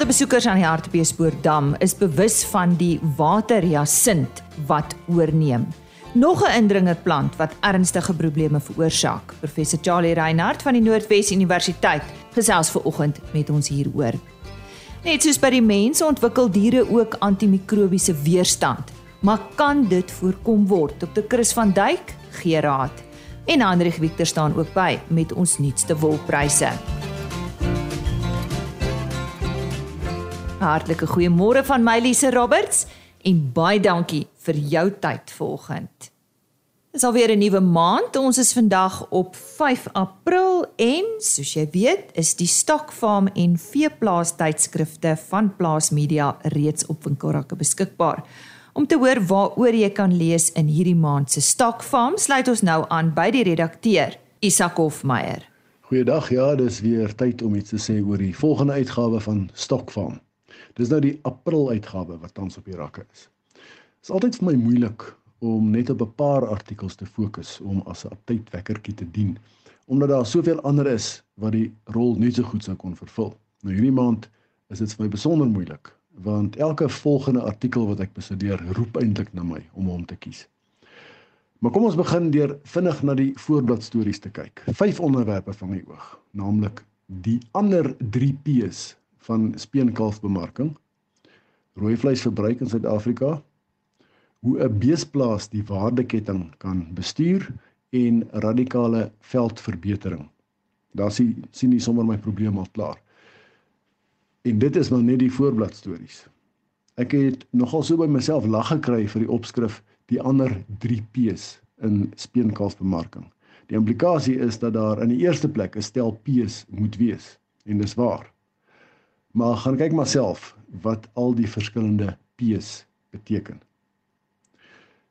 Gemiddelde besoekers aan die Hartbeespoortdam is bewus van die waterjasint wat oorneem. Nog 'n indringerplant wat ernstige probleme veroorsaak. Professor Charlie Reinhardt van die Noordwes Universiteit gesels ver oggend met ons hieroor. Net soos by die mens ontwikkel diere ook antimikrobiese weerstand, maar kan dit voorkom word? Dr. Chris van Duyk gee raad. En Hendrik Victor staan ook by met ons nuutste wolpryse. Hartlike goeiemôre van my Lise Roberts en baie dankie vir jou tyd vanoggend. Dis alweer 'n nuwe maand. Ons is vandag op 5 April en soos jy weet, is die Stokfarm en Veeplaas tydskrifte van Plaas Media reeds op winkelrakke beskikbaar. Om te hoor waaroor jy kan lees in hierdie maand se Stokfarm, sluit ons nou aan by die redakteur, Isak Hofmeyer. Goeiedag. Ja, dis weer tyd om iets te sê oor die volgende uitgawe van Stokfarm. Dis nou die April uitgawe wat tans op die rakke is. Dit is altyd vir my moeilik om net op 'n paar artikels te fokus om as 'n tydwekkertjie te dien, omdat daar soveel ander is wat die rol nie so goed sou kon vervul. Nou hierdie maand is dit vir my besonder moeilik, want elke volgende artikel wat ek bestudeer, roep eintlik na my om hom te kies. Maar kom ons begin deur vinnig na die voorbladstories te kyk. Vyf onderwerpe van my oog, naamlik die ander 3 P's van speenkalfbemarking, rooi vleisverbruik in Suid-Afrika, hoe 'n beesplaas die waardeketting kan bestuur en radikale veldverbetering. Daar sien sien nie sommer my probleem al klaar. En dit is maar net die voorblad stories. Ek het nogal so by myself lag gekry vir die opskrif die ander 3 P's in speenkalfbemarking. Die implikasie is dat daar in die eerste plek 'n stel P's moet wees en dis waar. Maar gaan kyk maar self wat al die verskillende P's beteken.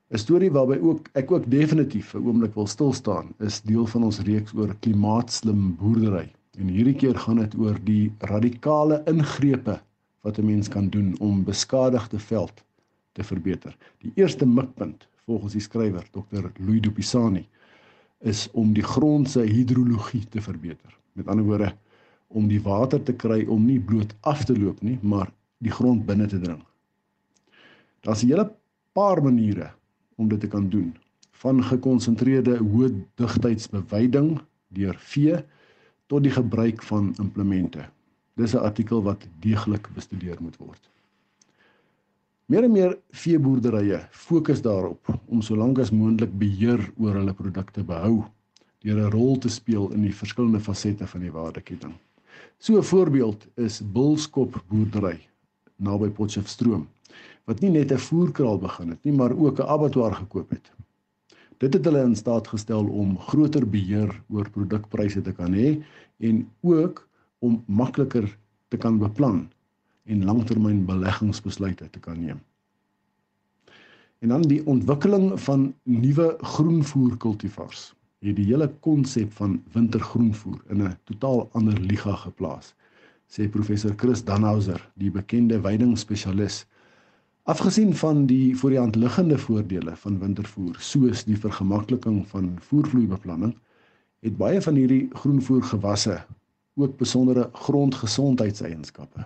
'n Storie waarby ook ek ook definitief 'n oomblik wil stil staan is deel van ons reeks oor klimaatslim boerdery. En hierdie keer gaan dit oor die radikale ingrepe wat 'n mens kan doen om beskadigde veld te verbeter. Die eerste mikpunt volgens die skrywer Dr. Louis Dupisani is om die grond se hidrologie te verbeter. Met ander woorde om die water te kry om nie bloot af te loop nie, maar die grond binne te dring. Daar's 'n hele paar maniere om dit te kan doen, van gekonsentreerde hoë digtheidsbeweiding deur vee tot die gebruik van implemente. Dis 'n artikel wat deeglik bestudeer moet word. Meer en meer veeboerderye fokus daarop om solank as moontlik beheer oor hulle produkte behou deur 'n rol te speel in die verskillende fasette van die waardeketting. So 'n voorbeeld is Bulskop boerdery naby Potchefstroom wat nie net 'n voerkraal begin het nie, maar ook 'n abattoir gekoop het. Dit het hulle in staat gestel om groter beheer oor produkpryse te kan hê en ook om makliker te kan beplan en langtermyn beleggingsbesluite te kan neem. En dan die ontwikkeling van nuwe groenvoer-kultivars het die hele konsep van wintergroenvoer in 'n totaal ander liga geplaas, sê professor Chris Danhauser, die bekende veidingspesialis. Afgesien van die voor die hand liggende voordele van wintervoer, soos die vergemakliking van voervloeibeplanning, het baie van hierdie groenvoergewasse ook besondere grondgesondheidseienskappe.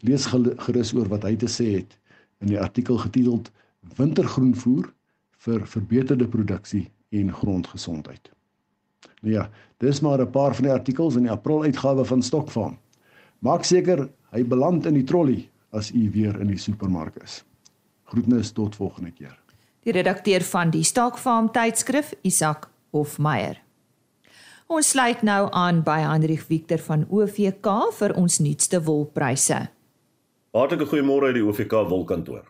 Lees gerus oor wat hy te sê het in die artikel getiteld Wintergroenvoer vir verbeterde produksie en grondgesondheid. Nou ja, dis maar 'n paar van die artikels in die April uitgawe van Stokfarm. Maak seker hy beland in die trolly as u weer in die supermark is. Groetnis tot volgende keer. Die redakteur van die Stokfarm tydskrif, Isak Hofmeyer. Ons sluit nou aan by Hendrik Victor van OVK vir ons nuutste wolpryse. Hartlike goeiemôre uit die OVK wolkantoor.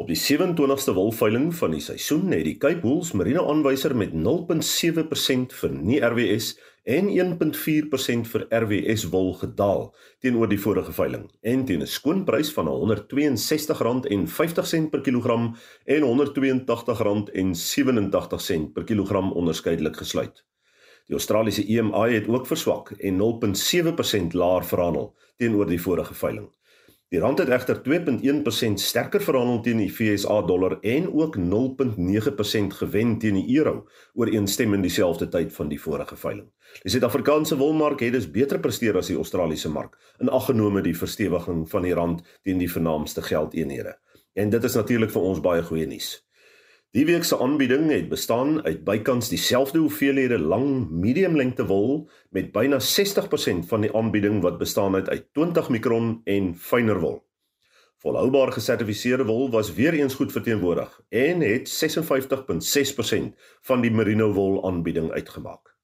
Op die 27ste wolveiling van die seisoen het die Cape Wools Merino aanwyser met 0.7% vir nie RWS en 1.4% vir RWS wol gedaal teenoor die vorige veiling en teen 'n skoonprys van R162.50 per kilogram en R182.87 per kilogram onderskeidelik gesluit. Die Australiese EMI het ook verswak en 0.7% laer verhandel teenoor die vorige veiling. Die rand het egter 2.1% sterker verhandel teen die FSA dollar en ook 0.9% gewen teen die euro ooreenstemmend dieselfde tyd van die vorige veiling. Die Suid-Afrikaanse wolmark het dus beter presteer as die Australiese mark, in ag genome die verstewiging van die rand teen die vernaamste geldeenhede. En dit is natuurlik vir ons baie goeie nuus. Die week se aanbieding het bestaan uit bykans dieselfde hoeveelhede lang medium lengte wol met byna 60% van die aanbieding wat bestaan uit uit 20 mikron en fyner wol. Volhoubaar gesertifiseerde wol was weer eens goed verteenwoordig en het 56.6% van die merino wol aanbieding uitgemaak.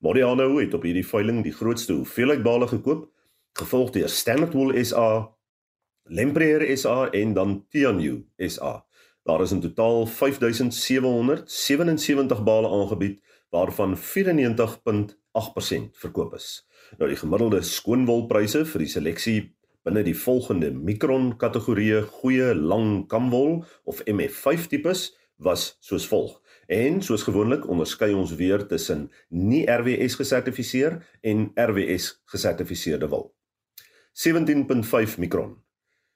Modiano het op hierdie veiling die grootste hoeveelheid bale gekoop, gevolg deur Standard Wool SA, Lempreer SA en dan Tianyu SA. Daar is in totaal 5777 bale aangebied waarvan 94.8% verkoop is. Nou die gemiddelde skoonwolpryse vir die seleksie binne die volgende mikron kategorieë goeie lang kamwol of MF5 tipes was soos volg. En soos gewoonlik onderskei ons weer tussen nie RWS gesertifiseer en RWS gesertifiseerde wol. 17.5 mikron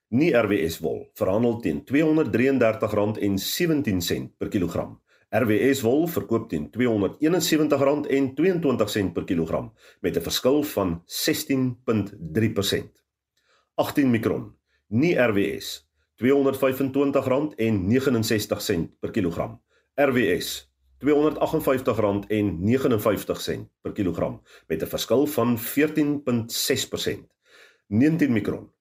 nie RWS wol verhandel teen R233.17 per kilogram. RWS wol verkoop teen R271.22 per kilogram met 'n verskil van 16.3%. 18 mikron. Nie RWS R225.69 per kilogram. RWS R258.59 per kilogram met 'n verskil van 14.6%. 19 mikron.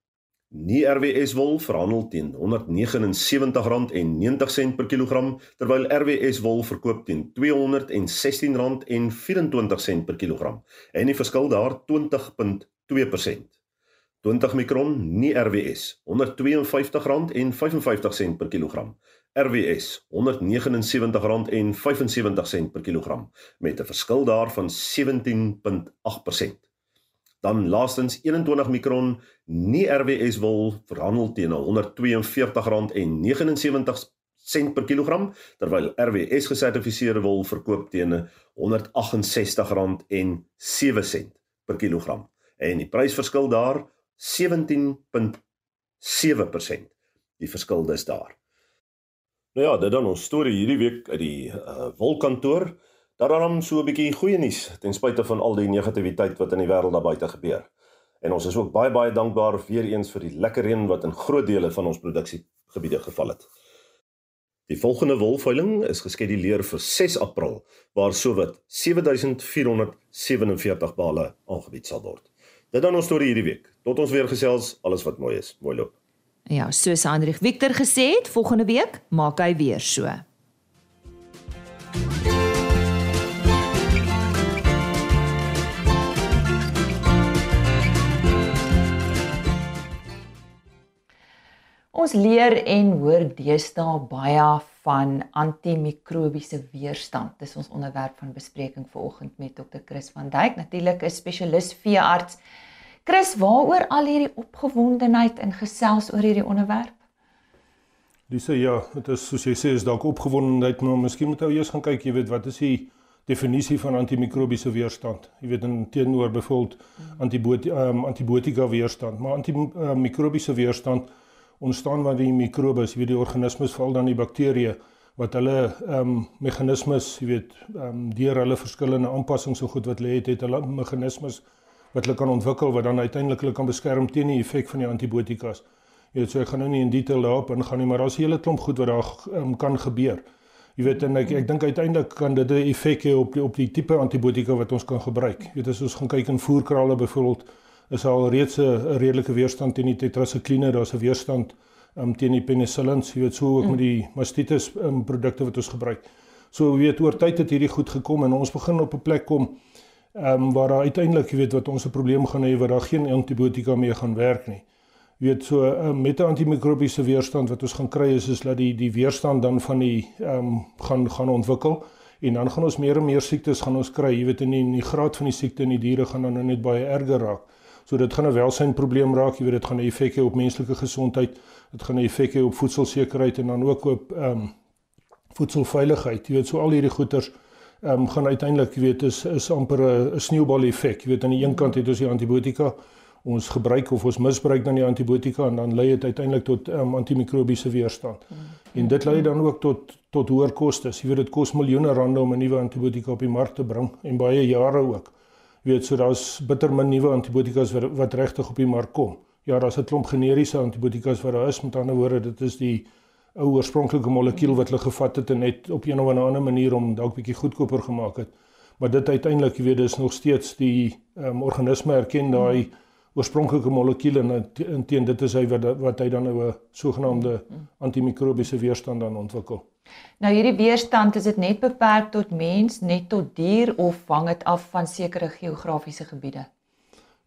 Nie RWS wol verhandel teen R179.90 per kilogram terwyl RWS wol verkoop teen R216.24 per kilogram en die verskil daar 20.2%. 20 mikron nie RWS R152.55 per kilogram. RWS R179.75 per kilogram met 'n verskil daar van 17.8%. Dan laastens 21 mikron nie RWS wol verhandel teen R142.79 per kilogram terwyl RWS gesertifiseerde wol verkoop teen R168.07 per kilogram. En die prysverskil daar 17.7%. Die verskil is daar. Nou ja, dit dan ons storie hierdie week uit die uh, wolkantoor. Daar dan so 'n bietjie goeie nuus ten spyte van al die negativiteit wat in die wêreld daar buite gebeur. En ons is ook baie baie dankbaar weer eens vir die lekker reën wat in groot dele van ons produksiegebiede geval het. Die volgende wolveiling is geskeduleer vir 6 April waar sowat 7447 bale aangebied sal word. Dit dan ons storie hierdie week. Tot ons weer gesels, alles wat mooi is. Mooi loop. Ja, soos Hendrik Victor gesê het, volgende week maak hy weer so. Ons leer en hoor deesdae baie van antimikrobiese weerstand. Dis ons onderwerp van bespreking vanoggend met Dr. Chris van Duyk, natuurlik 'n spesialis veearts. Chris, waaroor al hierdie opgewondenheid en gesels oor hierdie onderwerp? Dis ja, dit is soos jy sê is dalk opgewondenheid, maar miskien moet ou eers gaan kyk, jy weet, wat is die definisie van antimikrobiese weerstand? Jy weet in teenoor byvoorbeeld antibiotika um, antibiotika weerstand, maar antimikrobiese weerstand ontstaan wat die mikrobes, jy weet die organismes veral dan die bakterieë wat hulle ehm um, meganismes, jy weet, ehm um, deur hulle verskillende aanpassings so goed wat lê het, het hulle meganismes wat hulle kan ontwikkel wat dan uiteindelik hulle kan beskerm teen die effek van die antibiotikas. Jy weet, so ek gaan nou nie in detail daarop ingaan nie, maar daar's 'n hele klomp goed wat daar um, kan gebeur. Jy weet en ek ek dink uiteindelik kan dit 'n effek hê op die, op die tipe antibiotika wat ons kan gebruik. Jy weet as ons gaan kyk in voerkrale byvoorbeeld is al reeds 'n redelike weerstand teen die tetrasikline, daar's 'n weerstand um, teen die penicillins, jy weet so ook mm. met die mastitis um, produkte wat ons gebruik. So jy weet oor tyd het hierdie goed gekom en ons begin op 'n plek kom ehm um, waar daar uiteindelik jy weet wat ons 'n probleem gaan hê waar daar geen antibiotika meer gaan werk nie. Jy weet so um, met 'n antimikrobiese weerstand wat ons gaan kry is is dat die die weerstand dan van die ehm um, gaan gaan ontwikkel en dan gaan ons meer en meer siektes gaan ons kry. Jy weet in die, in die graad van die siekte in die diere gaan dan net baie erger raak. So dit gaan 'n welsynprobleem raak, jy weet dit gaan 'n effek hê op menslike gesondheid, dit gaan 'n effek hê op voedselsekerheid en dan ook op ehm um, voedselveiligheid. Jy weet so al hierdie goeters ehm um, gaan uiteindelik, jy weet, is is amper 'n sneeubal effek. Jy weet aan die een kant het ons die antibiotika, ons gebruik of ons misbruik dan die antibiotika en dan lei dit uiteindelik tot um, antimikrobiese weerstand. Mm. En dit lei dan ook tot tot hoër kostes. Jy weet dit kos miljoene rande om 'n nuwe antibiotika op die mark te bring en baie jare ook. Weet so daar's bitter min nuwe antibiotikas wat, wat regtig op die mark kom. Ja, daar's 'n klomp generiese antibiotikas wat daar is. Met ander woorde, dit is die ou oorspronklike molekuul wat hulle gevat het en net op een of ander manier om dalk bietjie goedkoper gemaak het. Maar dit uiteindelik, jy weet, dis nog steeds die um, organisme erken daai mm oorspronklike molekuule en teen dit is hy wat wat hy dan nou 'n sogenaamde antimikrobiese weerstand dan ontwikkel. Nou hierdie weerstand is dit net beperk tot mens, net tot dier of hang dit af van sekere geografiese gebiede?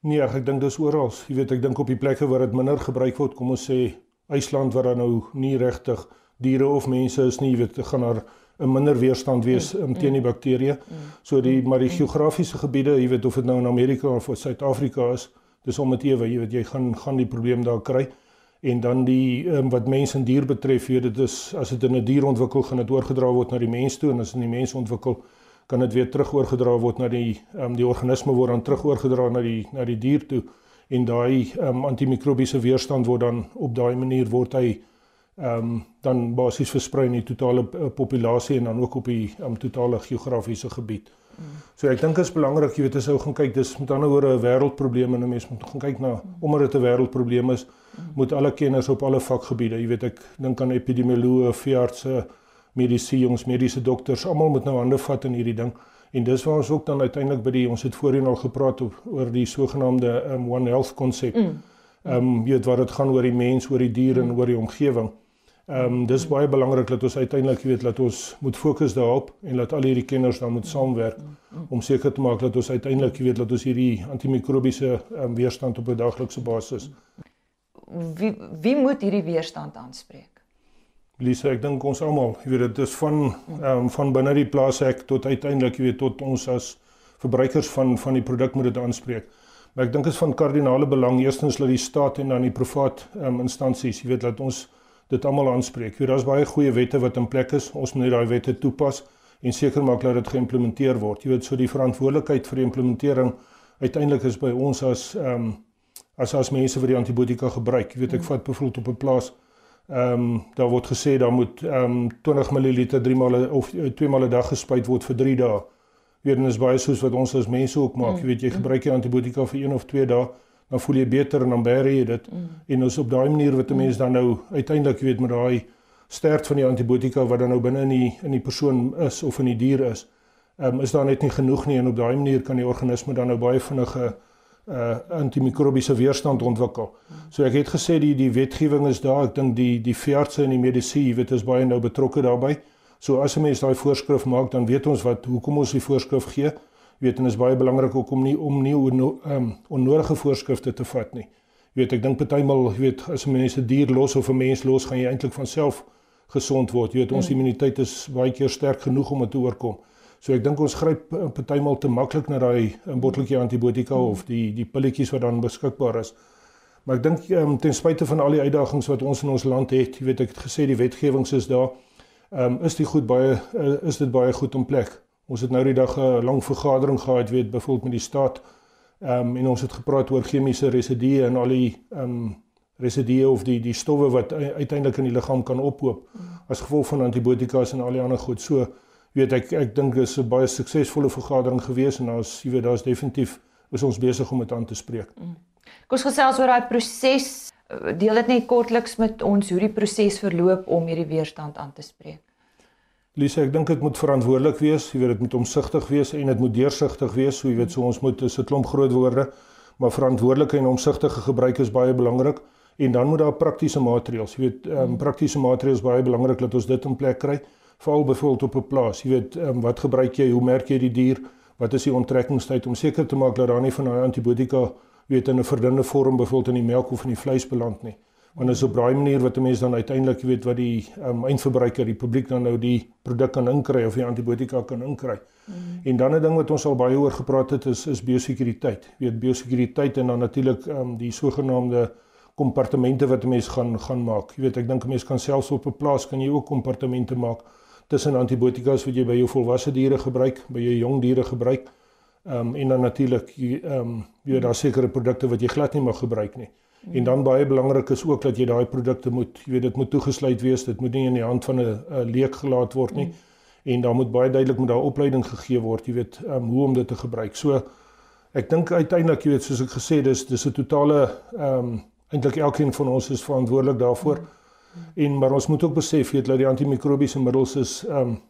Nee, ek dink dis oral. Jy weet, ek dink op die plekke waar dit minder gebruik word, kom ons sê IJsland waar dan nou nie regtig diere of mense is nie, jy weet, gaan daar 'n minder weerstand wees mm, um, teen die bakterieë. Mm, so die maar die geografiese gebiede, jy weet of dit nou in Amerika of Suid-Afrika is, dis om dit ewe, jy weet jy gaan gaan die probleem daar kry. En dan die um, wat mens en dier betref, jy dit is as dit in 'n dier ontwikkel, gaan dit oorgedra word na die mens toe en as in die mens ontwikkel, kan dit weer terug oorgedra word na die um, die organisme word dan terug oorgedra na die na die dier toe en daai um, antimikrobiese weerstand word dan op daai manier word hy ehm um, dan basies versprei in die totale uh, populasie en dan ook op die um, totale geografiese gebied. So ek dink dit is belangrik, jy weet as ou gaan kyk, dis met ander woorde 'n wêreldprobleem en 'n mens moet gaan kyk na omdat dit 'n wêreldprobleem is, moet alle kenners op alle vakgebiede, jy weet ek dink aan epidemioloë, veeartse, mediese jongs, mediese dokters, almal moet nou hande vat in hierdie ding. En dis waar ons ook dan uiteindelik by die ons het voorheen al gepraat op, oor die sogenaamde um, One Health konsep. Mm. Ehm um, jy weet wat dit gaan oor die mens, oor die dier en oor die omgewing. Ehm um, dis baie belangrik dat ons uiteindelik weet dat ons moet fokus daarop en dat al hierdie kenners dan moet saamwerk om seker te maak dat ons uiteindelik weet dat ons hierdie antimikrobiese um, weerstand op 'n daglikse basis. Wie wie moet hierdie weerstand aanspreek? Lisa, ek dink ons almal, jy weet dit is van ehm um, van binne die plaashek tot uiteindelik jy weet tot ons as verbruikers van van die produk moet dit aanspreek. Maar ek dink dit is van kardinale belang eerstens dat die staat en dan die privaat ehm um, instansies, jy weet dat ons dit almal aanspreek. Hier daar's baie goeie wette wat in plek is. Ons moet net daai wette toepas en seker maak dat dit geïmplementeer word. Jy weet so die verantwoordelikheid vir die implementering uiteindelik is by ons as ehm um, as as mense vir die antibiotika gebruik. Jy weet ek vat bevoeld op 'n plaas ehm um, daar word gesê daar moet ehm um, 20 ml 3 maal of 2 uh, maal 'n dag gespuit word vir 3 dae. Weet en is baie soos wat ons as mense ook maak. Jy weet jy gebruik jy antibiotika vir 1 of 2 dae dan voel jy beter en dan bære jy dit. Mm. En ons op daai manier wat 'n mens dan nou uiteindelik weet met daai sterk van die antibiotika wat dan nou binne in die in die persoon is of in die dier is, um, is daar net nie genoeg nie en op daai manier kan die organisme dan nou baie vinnige uh antimikrobiese weerstand ontwikkel. Mm. So ek het gesê die die wetgewing is daar. Ek dink die die veeartse en die medisyne, weet is baie nou betrokke daarbey. So as 'n mens daai voorskrif maak, dan weet ons wat hoekom ons die voorskrif gee weet en is baie belangrik ook om nie om nie ehm um, onnodige voorskrifte te vat nie. Jy weet ek dink partymal jy weet as 'n mens 'n dier los of 'n mens los gaan jy eintlik van self gesond word. Jy weet ons mm. immuniteit is baie keer sterk genoeg om dit te oorkom. So ek dink ons gryp eh, partymal te maklik na daai eh, botteltjie antibiotika mm. of die die pilletjies wat dan beskikbaar is. Maar ek dink um, ten spyte van al die uitdagings wat ons in ons land het, jy weet ek het gesê die wetgewings is daar. Ehm um, is dit goed baie uh, is dit baie goed om plek. Ons het nou die dag 'n lang vergadering gehad, weet byvoorbeeld met die staat. Ehm um, en ons het gepraat oor chemiese residue en al die ehm um, residue of die die stowwe wat uiteindelik in die liggaam kan ophoop as gevolg van antibiotikas en al die ander goed. So weet ek ek dink dis 'n baie suksesvolle vergadering gewees en daar's jy weet daar's definitief is ons besig om dit aan te spreek. Mm. Kom ons gesels oor daai proses. Deel dit net kortliks met ons hoe die proses verloop om hierdie weerstand aan te spreek. Lise, ek dink dit moet verantwoordelik wees. Jy weet dit moet omsigtig wees en dit moet deursigtig wees. So jy weet so ons moet dis 'n klomp groot woorde, maar verantwoordelike en omsigtige gebruik is baie belangrik en dan moet daar praktiese maatreëls. Jy weet, ehm um, praktiese maatreëls baie belangrik dat ons dit in plek kry. Veral byvoorbeeld op 'n plaas. Jy weet, ehm um, wat gebruik jy? Hoe merk jy die dier? Wat is die onttrekkingstyd om seker te maak dat daar nie van daai antibiotika weet in 'n verdunne vorm byvoorbeeld in die melk of in die vleis beland nie want is op daai manier wat 'n mens dan uiteindelik weet wat die um, eindverbruiker, die publiek dan nou die produk kan inkry of die antibiotika kan inkry. Mm. En dan 'n ding wat ons al baie oor gepraat het is is biosekuriteit. Weet biosekuriteit en dan natuurlik um, die sogenaamde kompartemente wat 'n mens gaan gaan maak. Jy weet ek dink 'n mens kan selfs op 'n plaas kan jy ook kompartemente maak tussen antibiotikas wat jy by jou volwasse diere gebruik, by jou jong diere gebruik Ehm um, en dan natuurlik ehm um, jy weet daar sekere produkte wat jy glad nie mag gebruik nie. Mm. En dan baie belangrik is ook dat jy daai produkte moet jy weet dit moet toegesluit wees. Dit moet nie in die hand van 'n leek gelaat word nie. Mm. En dan moet baie duidelik met daai opleiding gegee word, jy weet, um, hoe om dit te gebruik. So ek dink uiteindelik jy weet soos ek gesê dis dis 'n totale ehm um, eintlik elkeen van ons is verantwoordelik daarvoor. Mm. En maar ons moet ook besef jy weet dat die antimikrobiese middels is ehm um,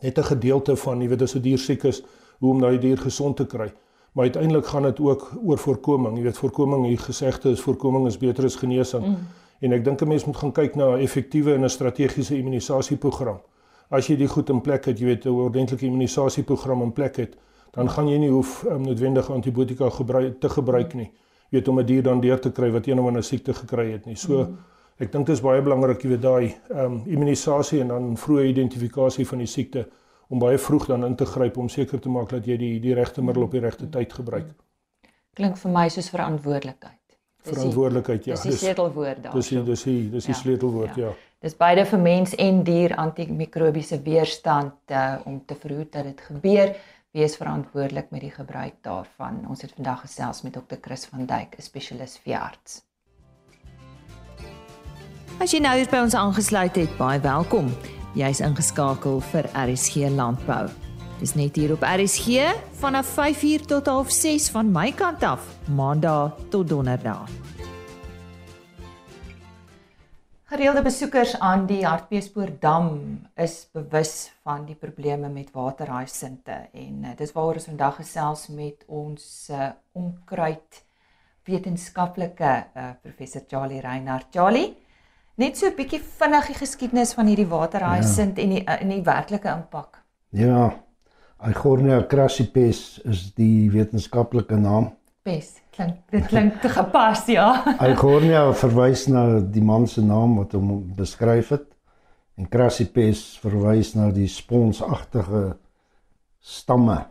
net 'n gedeelte van jy weet as 'n dier siek is hoe om daai dier gesond te kry. Maar uiteindelik gaan dit ook oor voorkoming. Jy weet voorkoming, hier gesegde is voorkoming is beter as genesing. Mm. En ek dink 'n mens moet gaan kyk na 'n effektiewe en 'n strategiese immunisasieprogram. As jy dit goed in plek het, jy weet 'n ordentlike immunisasieprogram in plek het, dan gaan jy nie hoef um, noodwendig antibiotika gebruik te gebruik nie. Jy weet om 'n dier dan deur te kry wat een of ander siekte gekry het nie. So mm. ek dink dit is baie belangrik jy weet daai ehm um, immunisasie en dan vroeë identifikasie van die siekte om baie vroeg dan in te gryp om seker te maak dat jy die die regte middel op die regte tyd gebruik. Klink vir my soos verantwoordelikheid. Verantwoordelikheid, ja. Dis die sleutelwoord daar. Dis die dis die dis die ja, sleutelwoord, ja. ja. Dis beide vir mens en dier antimikrobiese weerstand uh, om te verhoed dat dit gebeur. Wees verantwoordelik met die gebruik daarvan. Ons het vandag gesels met Dr. Chris van Duyk, 'n spesialis veearts. As jy nou hier by ons aangesluit het, baie welkom. Jy's ingeskakel vir RSG Landbou. Dis net hier op RSG vanaf 5uur tot 6 van my kant af, Maandag tot Donderdag. Gereelde besoekers aan die Hartbeespoortdam is bewus van die probleme met waterhaaisinte en uh, dis waaroor ons vandag gesels met ons uh, onkruid wetenskaplike uh, professor Charlie Reinhardt. Charlie, Net so 'n bietjie vinnig die geskiedenis van hierdie waterhaai ja. sint en die en die werklike impak. Ja. Aigornia crassipes is die wetenskaplike naam. Pes. Klink dit klink te gepas, ja. Aigornia verwys na die man se naam wat hom beskryf het. En crassipes verwys na die sponsagtige stamme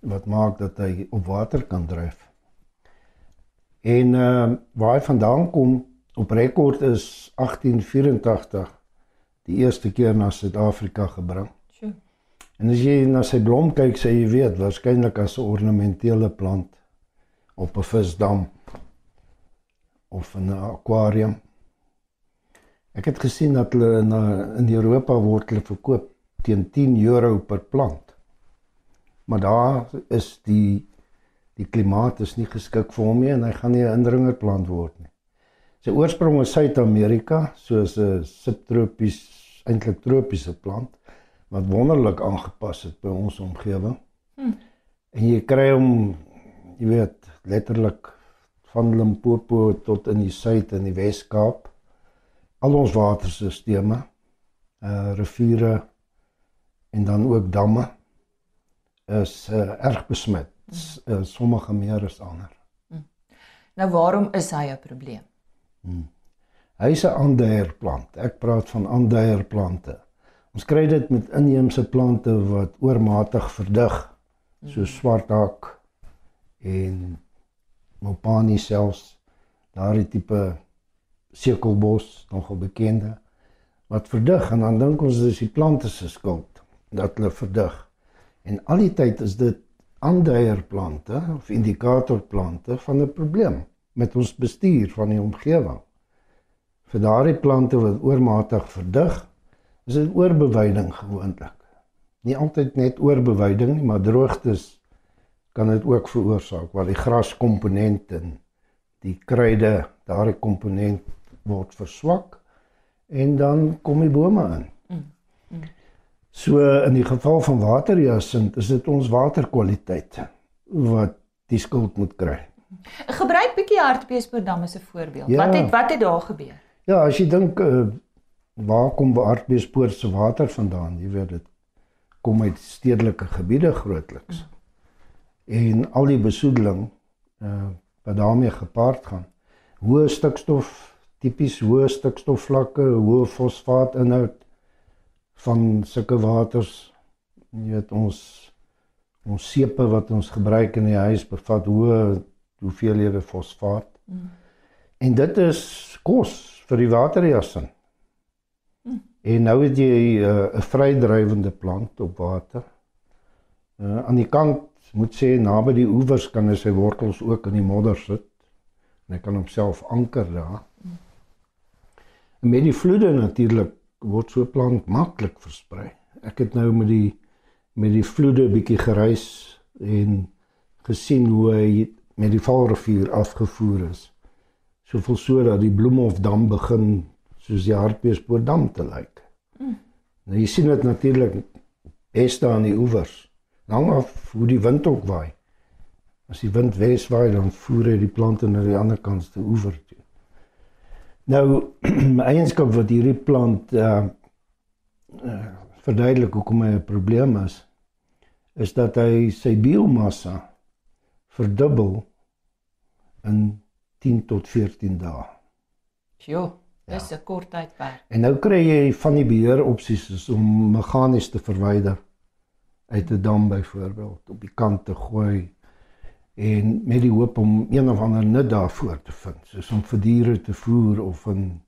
wat maak dat hy op water kan dryf. En ehm uh, waar hy vandaan kom op rekord is 1884 die eerste keer na Suid-Afrika gebring. Sjoe. En as jy na sy blom kyk, sê jy weet waarskynlik as 'n ornamentele plant op 'n visdam of 'n akwarium. Ek het gesien dat hulle in in Europa word hulle verkoop teen 10 euro per plant. Maar daar is die die klimaat is nie geskik vir hom nie en hy gaan nie 'n indringerplant word nie. Sy oorsprong is Suid-Amerika, soos 'n subtropies, eintlik tropiese plant wat wonderlik aangepas het by ons omgewing. Hm. En jy kry hom jy weet letterlik van Limpopo tot in die suid en die Wes-Kaap. Al ons waterstelsels, uh riviere en dan ook damme is uh, erg besmet. Uh, sommige meer as ander. Hm. Nou waarom is hy 'n probleem? Hmm. Hy's 'n aanduierplant. Ek praat van aanduierplante. Ons kry dit met inheemse plante wat oormatig verdig, so swarthak en mopani selfs daardie tipe sekelbos nogal bekende wat verdig en dan dink ons dis die plante se skuld dat hulle verdig. En al die tyd is dit aanduierplante of indikatorplante van 'n probleem met ons bestuur van die omgewing. Vir daardie plante wat oormatig verdig, is dit oorbeweiding gewoonlik. Nie altyd net oorbeweiding nie, maar droogtes kan dit ook veroorsaak waar die graskomponent en die kruide, daardie komponent word verswak en dan kom die bome in. Mm, mm. So in die geval van waterjasint is dit ons waterkwaliteit wat die skuld moet kry. Gebruik bietjie hartbeespoortdam as 'n voorbeeld. Ja. Wat het wat het daar gebeur? Ja, as jy dink uh, waar kom hartbeespoort se water vandaan? Jy weet dit kom uit stedelike gebiede grootliks. Hmm. En al die besoedeling uh wat daarmee gepaard gaan. Hoë stikstof, tipies hoë stikstofvlakke, hoë fosfaatinhoud van sulke waters. Jy weet ons ons seepe wat ons gebruik in die huis bevat hoë hoeveelhede fosfaat. Mm. En dit is kos vir die waterjassen. Mm. En nou het jy 'n uh, vrydrywende plant op water. Uh, aan die kant moet sê naby die oewers kan hy sy wortels ook in die modder sit en hy kan homself anker daar. En met die vloede natuurlik word so 'n plant maklik versprei. Ek het nou met die met die vloede bietjie gereis en gesien hoe hy met die Vaalrivier afgevoer is. Soveel so dat die Bloemhofdam begin soos die Hartbeespoortdam te lyk. Mm. Nou jy sien dit natuurlik beste aan die oewers. Hang af hoe die wind ook waai. As die wind wes waai, dan voer hy die plante na die ander kant se oewer toe. Nou, 'n eienskap wat hierdie plant uh uh verduidelik hoekom hy 'n probleem is, is dat hy sy biomassa verdubbel in 10 tot 14 dae. Jo, dis 'n ja. kort tydperk. En nou kry jy van die beheer opsies om meganies te verwyder uit 'n dam byvoorbeeld op die kant te gooi en met die hoop om een of ander nut daarvoor te vind, soos om vir diere te voer of 'n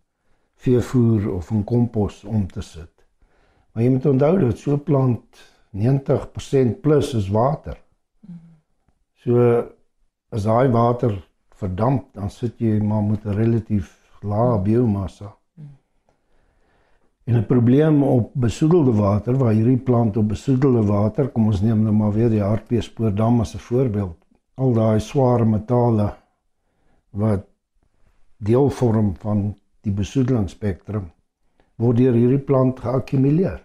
veevoer of 'n kompos om te sit. Maar jy moet onthou dat so 'n plant 90% plus is water. So as daai water verdamp, dan sit jy maar met 'n relatief lae biomassa. En 'n probleem op besoedelde water waar hierdie plant op besoedelde water, kom ons neem nou maar weer die Hartbeespoortdam as 'n voorbeeld. Al daai sware metale wat deel vorm van die besoedelingsspektrum word deur hierdie plant geakkumuleer.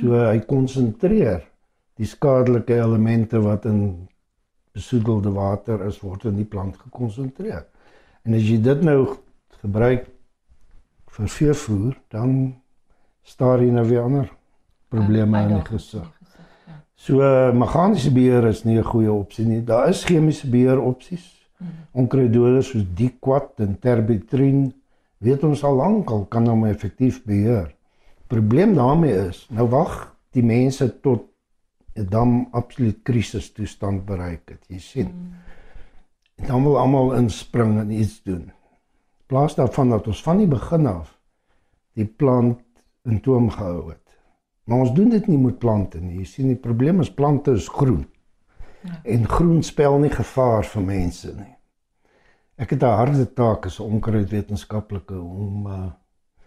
So hy konsentreer die skadelike elemente wat in besoedelde water is word in die plant gekonsentreer. En as jy dit nou gebruik vir veevoer, dan staar jy nou weer ander probleme in die gesig. Ja. So meganiese beheer is nie 'n goeie opsie nie. Daar is chemiese beheer opsies. Hmm. Onkruiddoders soos Diquat en Terbitrin weet ons al lank al kan hom effektief beheer. Probleem daarmee is, nou wag die mense tot 'n dam absoluut krisis toestand bereik het. Jy sien. Hmm. Dan wil almal inspring en iets doen plaas daarvan dat ons van die begin af die plant in toom gehou het. Maar ons doen dit nie met plante nie. Jy sien die probleem is plante is groen. Ja. En groen spel nie gevaar vir mense nie. Ek het 'n harde taak as 'n onkruidwetenskaplike om uh,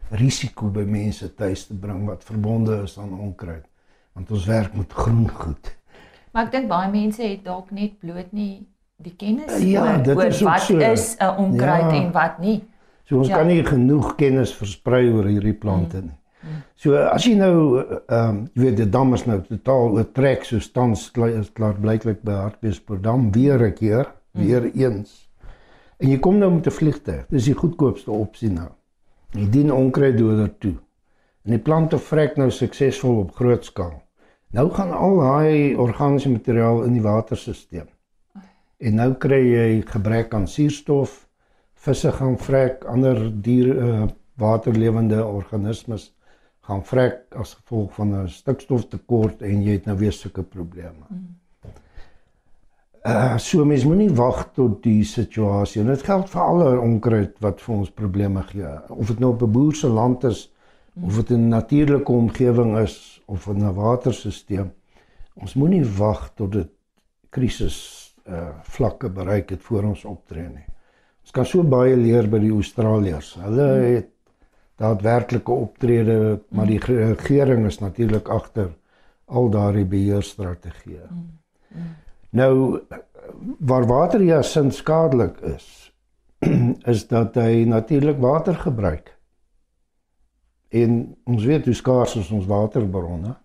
risiko by mense tuis te bring wat verbonde is aan onkruid. Want ons werk met groen goed. Maar ek dink baie mense het dalk net bloot nie die kennis ja, oor, oor wat so. is 'n onkruid ja. en wat nie. So ons ja. kan nie genoeg kennis versprei oor hierdie plante nie. Mm. So as jy nou ehm um, jy weet die dam is nou totaal oortrek so tans is klaar blyklik by Hartbeespoortdam weer 'n keer, mm. weer eens. En jy kom nou met 'n vliegtuig. Dis die goedkoopste opsie nou. Jy dien onkruiddoder toe. En die plante vrek nou suksesvol op groot skaal. Nou gaan al daai organiese materiaal in die waterstelsel. En nou kry jy gebrek aan suurstof visse gaan vrek, ander diere uh, waterlewende organismes gaan vrek as gevolg van 'n stikstoftekort en jy het nou weer sulke probleme. Uh so mens moenie wag tot die situasie. En dit geld vir alle onkruid wat vir ons probleme gee. Of dit nou op 'n boer se land is of dit 'n natuurlike omgewing is of 'n waterstelsel. Ons moenie wag tot dit krisis uh vlakke bereik het voor ons optree nie. Ons kan so baie leer by die Australiërs. Hulle het daadwerklike optrede, maar die regering is natuurlik agter al daardie beheerstrategieë. Nou waar water ja sin skadelik is, is dat hy natuurlik water gebruik. En ons weet hoe skaars is ons waterbronne.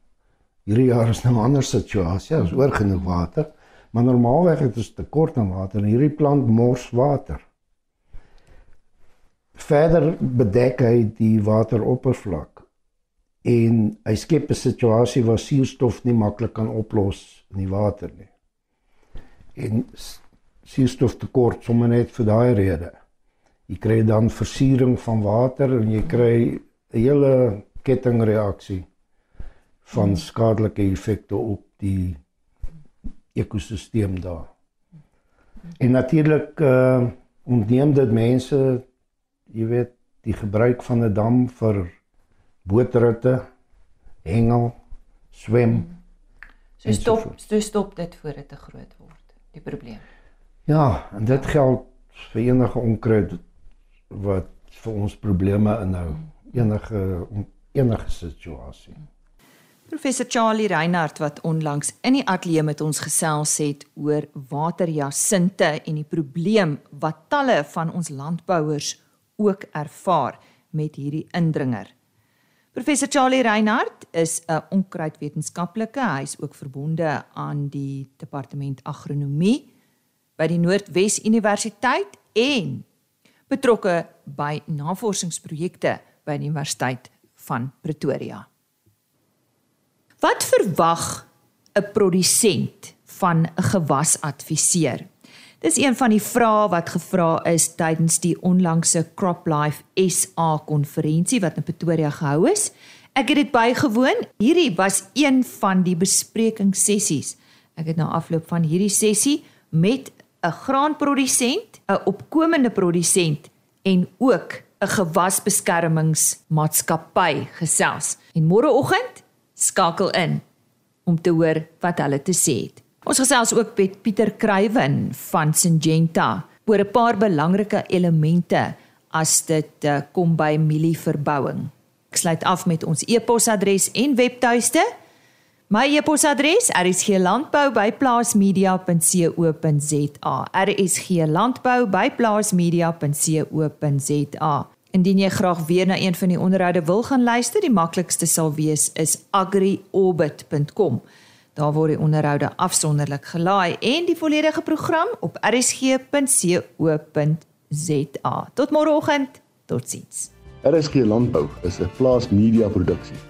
Hierdie jaar is nou 'n ander situasie, ons oor genoeg water, maar normaalweg het ons tekort aan water en hierdie plant mors water verder bedek hy die wateroppervlak en hy skep 'n situasie waar suurstof nie maklik kan oplos in die water nie. En suurstof tekort sommer net vir daai rede. Jy kry dan versuuring van water en jy kry 'n hele kettingreaksie van skadelike effekte op die ekosisteem daar. En natuurlik uh ontneem dit mense jy weet die gebruik van 'n dam vir bootritte, hengel, swem. So stop, so stop dit voor dit te groot word. Die probleem. Ja, en dit geld vir enige onkruid wat vir ons probleme inhou. Enige enige situasie. Professor Charlie Reinhardt wat onlangs in die ateljee met ons gesels het oor waterjasinte en die probleem wat talle van ons landbouers ook ervaar met hierdie indringer. Professor Charlie Reinhardt is 'n onkruidwetenskaplike. Hy is ook verbonde aan die departement agronomie by die Noordwes Universiteit en betrokke by navorsingsprojekte by die Universiteit van Pretoria. Wat verwag 'n produsent van 'n gewasadviseur? Dis een van die vrae wat gevra is tydens die onlangse CropLife SA konferensie wat in Pretoria gehou is. Ek het dit bygewoon. Hierdie was een van die besprekingssessies. Ek het na afloop van hierdie sessie met 'n graanprodusent, 'n opkomende produsent en ook 'n gewasbeskermingsmaatskappy gesels. En môreoggend skakel in om te hoor wat hulle te sê het. Ons gesels ook met Pieter Kruiven van Syngenta oor 'n paar belangrike elemente as dit uh, kom by mielieverbouing. Ek sluit af met ons e-posadres en webtuiste. My e-posadres rsglandbou@plaasmedia.co.za. rsglandbou@plaasmedia.co.za. Indien jy graag weer na een van die onderhoude wil gaan luister, die maklikste sal wees is agriorbit.com. Daar word die onderhoude afsonderlik gelaai en die volledige program op rsg.co.za. Tot môreoggend. Totsiens. RSG Landbou is 'n plaas media produksie